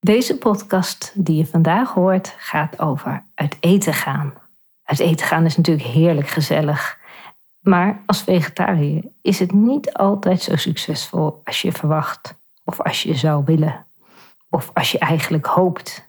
Deze podcast die je vandaag hoort gaat over uit eten gaan. Uit eten gaan is natuurlijk heerlijk gezellig. Maar als vegetariër is het niet altijd zo succesvol als je verwacht. Of als je zou willen. Of als je eigenlijk hoopt.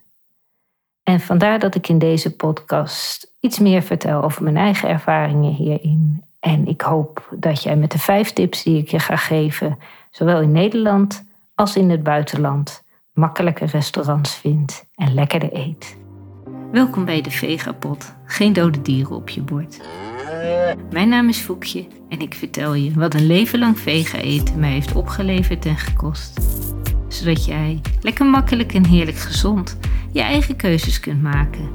En vandaar dat ik in deze podcast iets meer vertel over mijn eigen ervaringen hierin. En ik hoop dat jij met de vijf tips die ik je ga geven, zowel in Nederland als in het buitenland, makkelijke restaurants vindt en lekkerder eet. Welkom bij de Vegapot. Geen dode dieren op je bord. Mijn naam is Foekje en ik vertel je wat een leven lang vega eten mij heeft opgeleverd en gekost. Zodat jij lekker makkelijk en heerlijk gezond je eigen keuzes kunt maken.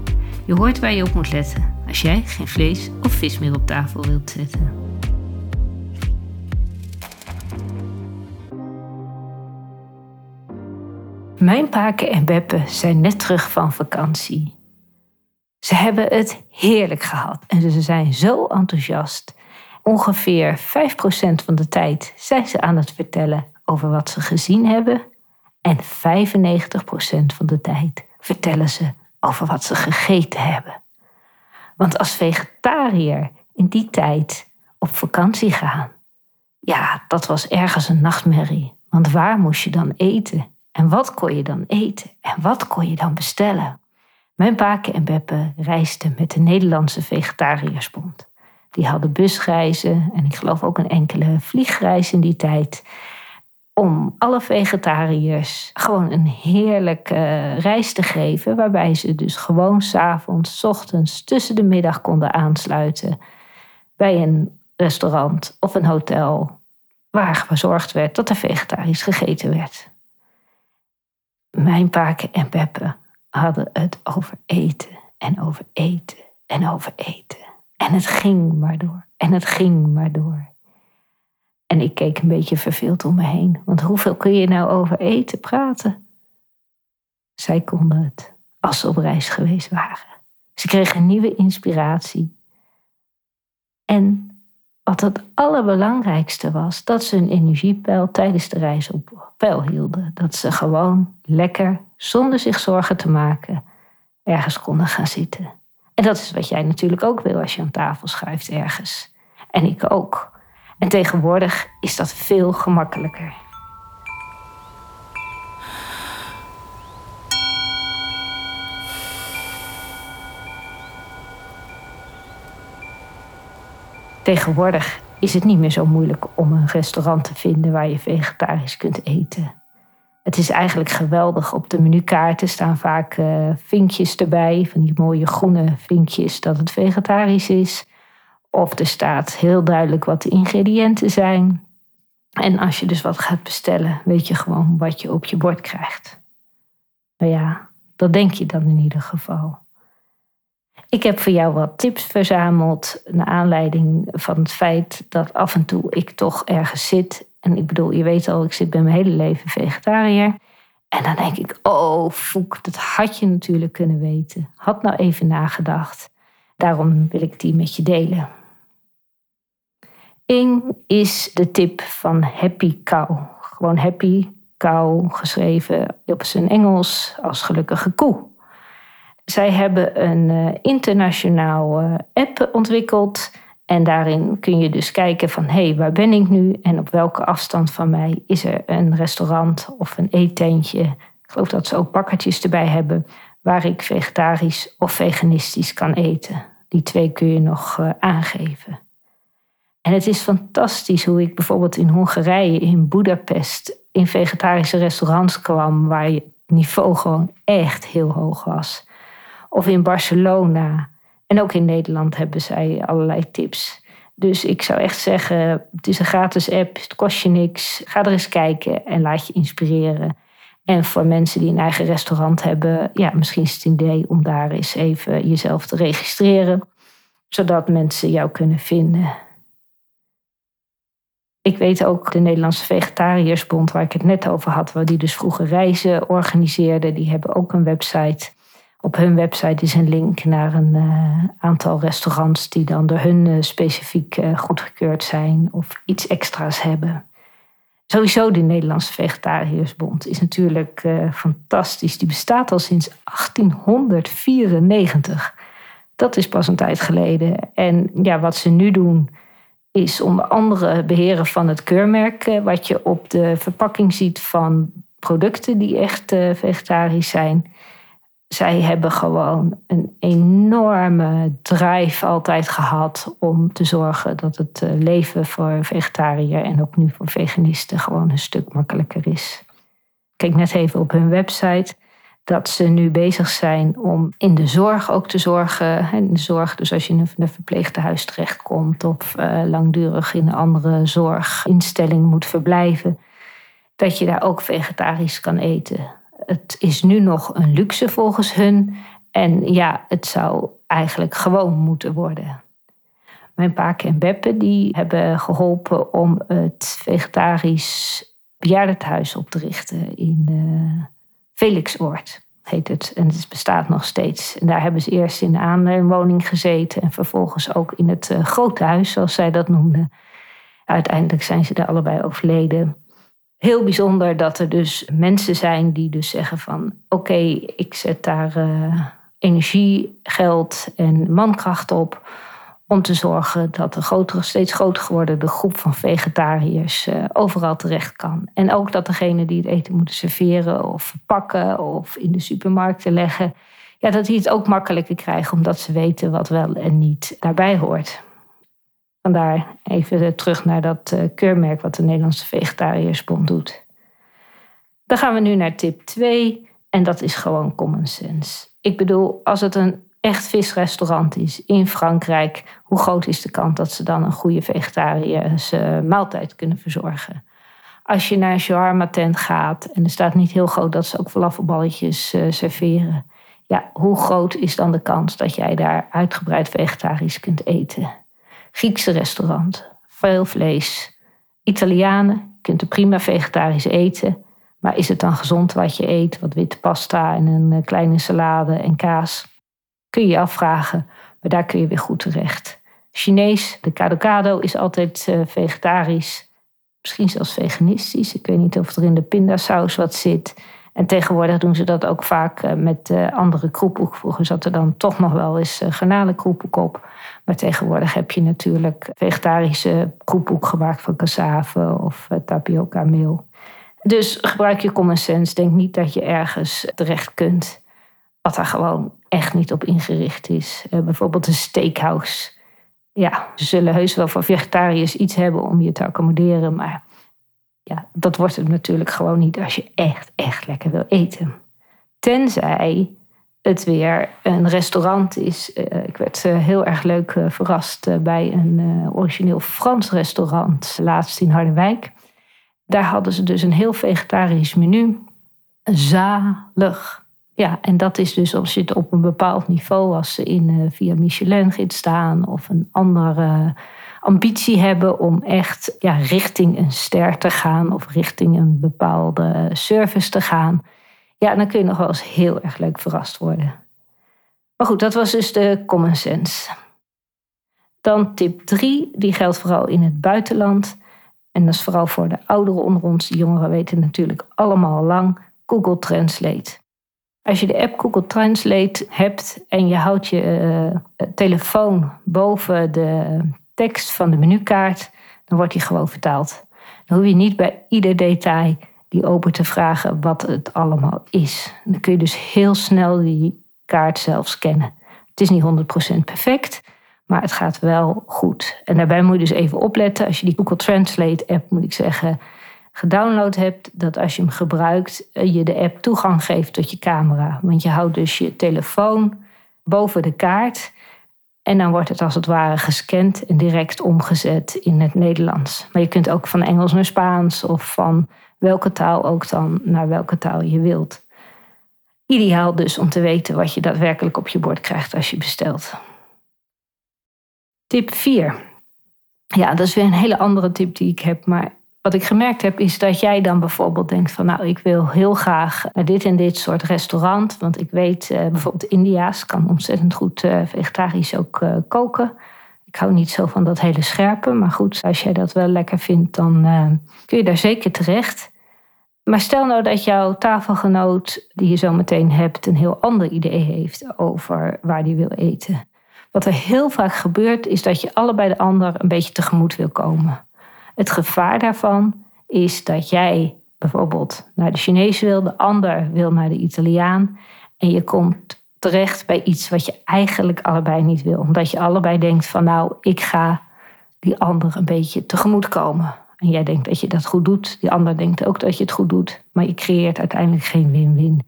Je hoort waar je op moet letten als jij geen vlees of vis meer op tafel wilt zetten. Mijn paken en beppen zijn net terug van vakantie. Ze hebben het heerlijk gehad en ze zijn zo enthousiast. Ongeveer 5% van de tijd zijn ze aan het vertellen over wat ze gezien hebben. En 95% van de tijd vertellen ze over wat ze gegeten hebben. Want als vegetariër in die tijd op vakantie gaan, ja, dat was ergens een nachtmerrie. Want waar moest je dan eten? En wat kon je dan eten? En wat kon je dan bestellen? Mijn Baken en Beppe reisden met de Nederlandse Vegetariërsbond. Die hadden busreizen en ik geloof ook een enkele vliegreis in die tijd. Om alle vegetariërs gewoon een heerlijke reis te geven. Waarbij ze dus gewoon s'avonds, ochtends, tussen de middag konden aansluiten. Bij een restaurant of een hotel. Waar gezorgd werd dat er vegetarisch gegeten werd. Mijn paken en Beppe hadden het over eten en over eten en over eten. En het ging maar door en het ging maar door. En ik keek een beetje verveeld om me heen, want hoeveel kun je nou over eten praten? Zij konden het als ze op reis geweest waren. Ze kregen nieuwe inspiratie. En wat het allerbelangrijkste was, dat ze hun energiepeil tijdens de reis op peil hielden. Dat ze gewoon lekker, zonder zich zorgen te maken, ergens konden gaan zitten. En dat is wat jij natuurlijk ook wil als je aan tafel schuift ergens. En ik ook. En tegenwoordig is dat veel gemakkelijker. Tegenwoordig is het niet meer zo moeilijk om een restaurant te vinden waar je vegetarisch kunt eten. Het is eigenlijk geweldig. Op de menukaarten staan vaak uh, vinkjes erbij, van die mooie groene vinkjes dat het vegetarisch is. Of er staat heel duidelijk wat de ingrediënten zijn. En als je dus wat gaat bestellen, weet je gewoon wat je op je bord krijgt. Nou ja, dat denk je dan in ieder geval. Ik heb voor jou wat tips verzameld naar aanleiding van het feit dat af en toe ik toch ergens zit. En ik bedoel, je weet al, ik zit bij mijn hele leven vegetariër. En dan denk ik, oh Foek, dat had je natuurlijk kunnen weten. Had nou even nagedacht. Daarom wil ik die met je delen. Eén is de tip van Happy Cow. Gewoon Happy Cow geschreven op zijn Engels als gelukkige koe. Zij hebben een uh, internationaal uh, app ontwikkeld. En daarin kun je dus kijken van hé, hey, waar ben ik nu en op welke afstand van mij is er een restaurant of een eetentje. Ik geloof dat ze ook bakkertjes erbij hebben waar ik vegetarisch of veganistisch kan eten. Die twee kun je nog uh, aangeven. En het is fantastisch hoe ik bijvoorbeeld in Hongarije, in Budapest, in vegetarische restaurants kwam waar het niveau gewoon echt heel hoog was of in Barcelona. En ook in Nederland hebben zij allerlei tips. Dus ik zou echt zeggen, het is een gratis app, het kost je niks. Ga er eens kijken en laat je inspireren. En voor mensen die een eigen restaurant hebben, ja, misschien is het een idee om daar eens even jezelf te registreren, zodat mensen jou kunnen vinden. Ik weet ook de Nederlandse Vegetariërsbond, waar ik het net over had, waar die dus vroeger reizen organiseerde, die hebben ook een website. Op hun website is een link naar een uh, aantal restaurants die dan door hun uh, specifiek uh, goedgekeurd zijn of iets extra's hebben. Sowieso de Nederlandse Vegetariërsbond is natuurlijk fantastisch. Die bestaat al sinds 1894. Dat is pas een tijd geleden. En ja, wat ze nu doen is onder andere beheren van het keurmerk, eh, wat je op de verpakking ziet van producten die echt vegetarisch zijn. Zij hebben gewoon een enorme drive altijd gehad om te zorgen dat het eh, leven voor vegetariër en ook nu voor veganisten gewoon een stuk makkelijker is. Kijk net even op hun website dat ze nu bezig zijn om in de zorg ook te zorgen. In de zorg, dus als je in een verpleegtehuis terechtkomt of uh, langdurig in een andere zorginstelling moet verblijven, dat je daar ook vegetarisch kan eten. Het is nu nog een luxe volgens hun. En ja, het zou eigenlijk gewoon moeten worden. Mijn paak en Beppe die hebben geholpen om het vegetarisch bejaardentehuis op te richten in uh, Felixoord. Heet het. En het bestaat nog steeds. En daar hebben ze eerst in de aanwoning gezeten en vervolgens ook in het uh, grote huis, zoals zij dat noemden. Uiteindelijk zijn ze daar allebei overleden heel bijzonder dat er dus mensen zijn die dus zeggen van oké, ik zet daar uh, energie, geld en mankracht op om te zorgen dat de grotere, steeds groter geworden groep van vegetariërs uh, overal terecht kan. En ook dat degene die het eten moeten serveren of verpakken of in de supermarkten leggen, ja, dat die het ook makkelijker krijgen omdat ze weten wat wel en niet daarbij hoort. Vandaar even terug naar dat eh, keurmerk wat de Nederlandse Vegetariërsbond doet. Dan gaan we nu naar tip 2 en dat is gewoon common sense. Ik bedoel, als het een echt visrestaurant is in Frankrijk, hoe groot is de kans dat ze dan een goede vegetarische maaltijd kunnen verzorgen? Als je naar een shawarma tent gaat en er staat niet heel groot dat ze ook falafelballetjes uh, serveren, ja, hoe groot is dan de kans dat jij daar uitgebreid vegetarisch kunt eten? Griekse restaurant, veel vlees. Italianen, je kunt er prima vegetarisch eten. Maar is het dan gezond wat je eet? Wat witte pasta en een eh, kleine salade en kaas? Kun je je afvragen, maar daar kun je weer goed terecht. Chinees, de kadokado is altijd uh, vegetarisch. Misschien zelfs veganistisch. Ik weet niet of er in de pindasaus wat zit. En tegenwoordig doen ze dat ook vaak eh, met andere kroephoek. Vroeger zat er dan toch nog wel eens garnalenkroephoek op. Maar tegenwoordig heb je natuurlijk vegetarische kroephoek gemaakt van cassave of eh, tapioca meel. Dus gebruik je common sense. Denk niet dat je ergens terecht kunt wat daar gewoon echt niet op ingericht is. Bijvoorbeeld een steakhouse. Ja, ze zullen heus wel voor vegetariërs iets hebben om je te accommoderen. Maar ja, dat wordt het natuurlijk gewoon niet als je echt, echt lekker wil eten. Tenzij het weer een restaurant is. Uh, ik werd uh, heel erg leuk uh, verrast bij een origineel Frans restaurant laatst in Harderwijk. Daar hadden ze dus een heel vegetarisch menu. Zalig. Ja, en dat is dus als je het op een bepaald niveau, als ze in via Michelin-gids staan of een andere ambitie hebben om echt ja, richting een ster te gaan of richting een bepaalde service te gaan ja, dan kun je nog wel eens heel erg leuk verrast worden. Maar goed, dat was dus de common sense. Dan tip 3, die geldt vooral in het buitenland. En dat is vooral voor de ouderen onder ons. De jongeren weten natuurlijk allemaal lang Google Translate. Als je de app Google Translate hebt en je houdt je uh, telefoon boven de tekst van de menukaart, dan wordt die gewoon vertaald. Dan hoef je niet bij ieder detail die open te vragen wat het allemaal is. Dan kun je dus heel snel die kaart zelf scannen. Het is niet 100% perfect, maar het gaat wel goed. En daarbij moet je dus even opletten als je die Google Translate app, moet ik zeggen, gedownload hebt, dat als je hem gebruikt, eh, je de app toegang geeft tot je camera. Want je houdt dus je telefoon boven de kaart. En dan wordt het als het ware gescand en direct omgezet in het Nederlands. Maar je kunt ook van Engels naar Spaans of van welke taal ook dan naar welke taal je wilt. Ideaal dus om te weten wat je daadwerkelijk op je bord krijgt als je bestelt. Tip 4. Ja, dat is weer een hele andere tip die ik heb. Maar wat ik gemerkt heb is dat jij dan bijvoorbeeld denkt van nou ik wil heel graag naar dit en dit soort restaurant. Want ik weet uh, bijvoorbeeld India's kan ontzettend goed uh, vegetarisch ook uh, koken Ik hou niet zo van dat hele scherpe, maar goed, als jij dat wel lekker vindt, dan kun je daar zeker terecht. Maar stel nou dat jouw tafelgenoot, die je zo meteen hebt, een heel ander idee heeft over waar die wil eten. Wat er heel vaak gebeurt, is dat je allebei de ander een beetje tegemoet wil komen. Het gevaar daarvan is dat jij bijvoorbeeld naar de Chinees wil, de ander wil naar de Italiaan. En je komt terecht bij iets wat je eigenlijk allebei niet wil. Omdat je allebei denkt van nou, ik ga die ander een beetje tegemoet komen. En jij denkt dat je dat goed doet. Die ander denkt ook dat je het goed doet. Maar je creëert uiteindelijk geen win-win.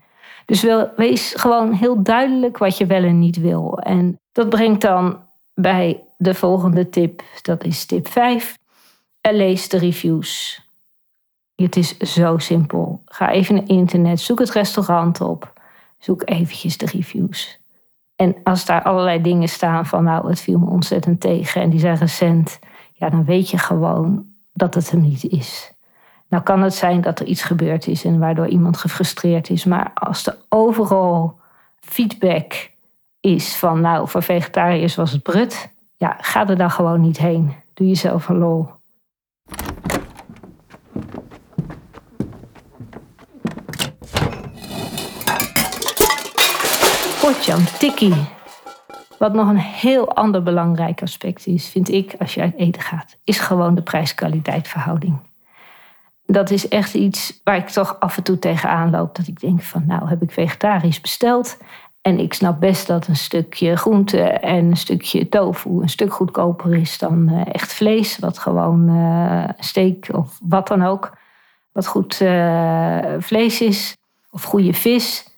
Dus wees gewoon heel duidelijk wat je wel en niet wil. En dat brengt dan bij de volgende tip. Dat is tip 5. En lees de reviews. Het is zo simpel. Ga even naar internet, zoek het restaurant op. Zoek eventjes de reviews. En als daar allerlei dingen staan van nou, het viel me ontzettend tegen en die zijn recent, ja, dan weet je gewoon dat het hem niet is. Nou kan het zijn dat er iets gebeurd is en waardoor iemand gefrustreerd is, maar als er overal feedback is van nou, voor vegetariërs was het brut, ja, ga er dan gewoon niet heen. Doe jezelf een lol. Potjam tikkie. Wat nog een heel ander belangrijk aspect is, vind ik, als je uit eten gaat, is gewoon de prijs-kwaliteit verhouding. Dat is echt iets waar ik toch af en toe tegenaan loop. Dat ik denk van, nou heb ik vegetarisch besteld. En ik snap best dat een stukje groente en een stukje tofu een stuk goedkoper is dan eh, echt vlees. Wat gewoon uh, steak of wat dan ook. Wat goed uh, vlees is. Of goede vis.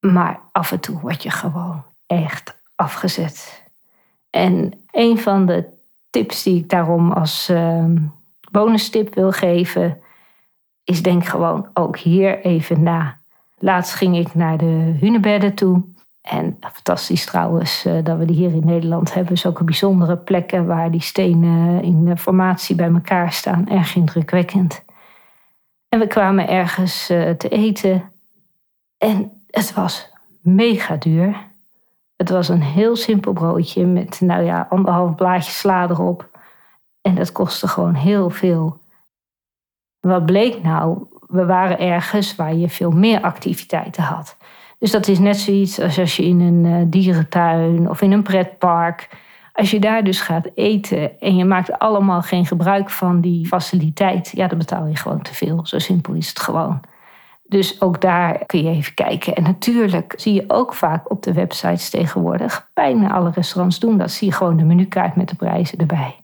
Maar af en toe word je gewoon echt afgezet. En een van de tips die ik daarom als uh, bonus tip wil geven, is denk gewoon ook hier even na. Laatst ging ik naar de hunebedden toe. En fantastisch trouwens uh, dat we die hier in Nederland hebben. Zulke bijzondere plekken waar die stenen in formatie bij elkaar staan. Erg indrukwekkend. En we kwamen ergens uh, te eten. En het was mega duur. Het was een heel simpel broodje met, nou ja, anderhalf blaadje sla erop. En dat kostte gewoon heel veel. Wat bleek nou? We waren ergens waar je veel meer activiteiten had. Dus dat is net zoiets als als je in een uh, dierentuin of in een pretpark. Als je daar dus gaat eten en je maakt allemaal geen gebruik van die faciliteit, ja, dan betaal je gewoon te veel. Zo simpel is het gewoon. Dus ook daar kun je even kijken. En natuurlijk zie je ook vaak op de websites tegenwoordig, bijna alle restaurants doen dat, zie je gewoon de menukaart met de prijzen erbij.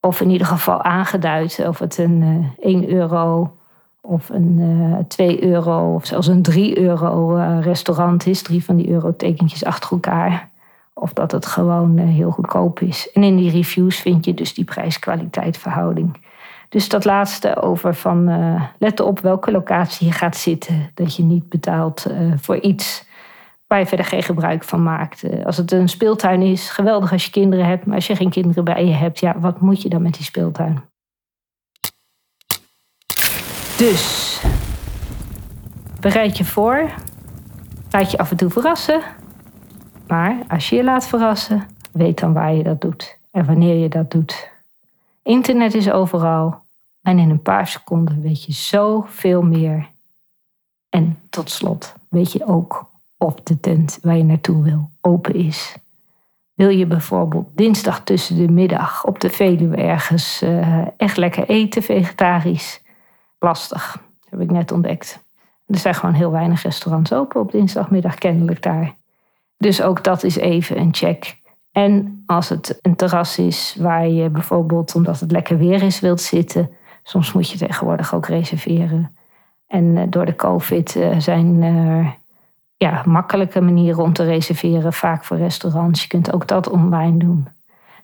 Of in ieder geval aangeduid of het een uh, eh, 1 euro of een uh, eh, 2 euro of zelfs een 3 euro uh, restaurant is. Drie van die eurotekentjes achter elkaar. Of dat het gewoon heel goedkoop is. En in die reviews vind je dus die prijs-kwaliteit verhouding. Dus dat laatste over van uh, let op welke locatie je gaat zitten. Dat je niet betaalt uh, voor iets waar je verder geen gebruik van maakt. Uh, als het een speeltuin is, geweldig als je kinderen hebt. Maar als je geen kinderen bij je hebt, ja, wat moet je dan met die speeltuin? Dus, bereid je voor. Laat je af en toe verrassen. Maar als je je laat verrassen, weet dan waar je dat doet en wanneer je dat doet. Internet is overal en in een paar seconden weet je zoveel meer. En tot slot weet je ook of de tent waar je naartoe wil open is. Wil je bijvoorbeeld dinsdag tussen de middag op de Veluwe ergens uh, echt lekker eten, vegetarisch? Lastig, heb ik net ontdekt. Er zijn gewoon heel weinig restaurants open op dinsdagmiddag, kennelijk daar. Dus ook dat is even een check. En als het een terras is waar je bijvoorbeeld, omdat het lekker weer is, wilt zitten, soms moet je tegenwoordig ook reserveren. En eh, door de COVID eh, zijn er ja, makkelijke manieren om te reserveren, vaak voor restaurants. Je kunt ook dat online doen.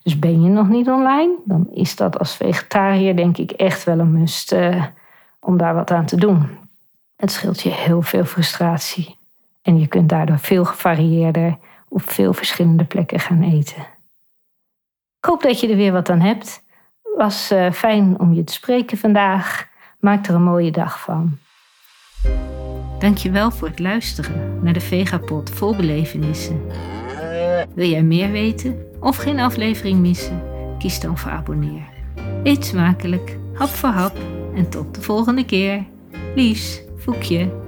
Dus ben je nog niet online, dan is dat als vegetariër denk ik echt wel een must uh, om daar wat aan te doen. Het scheelt je heel veel frustratie. En je kunt daardoor veel gevarieerder op veel verschillende plekken gaan eten. Ik hoop dat je er weer wat aan hebt. Was uh, fijn om je te spreken vandaag. Maak er een mooie dag van. Dankjewel voor het luisteren naar de Vegapod vol belevenissen. Wil jij meer weten of geen aflevering missen? Kies dan voor abonneer. Eet smakelijk, hap voor hap en tot de volgende keer. Liefs, Voekje.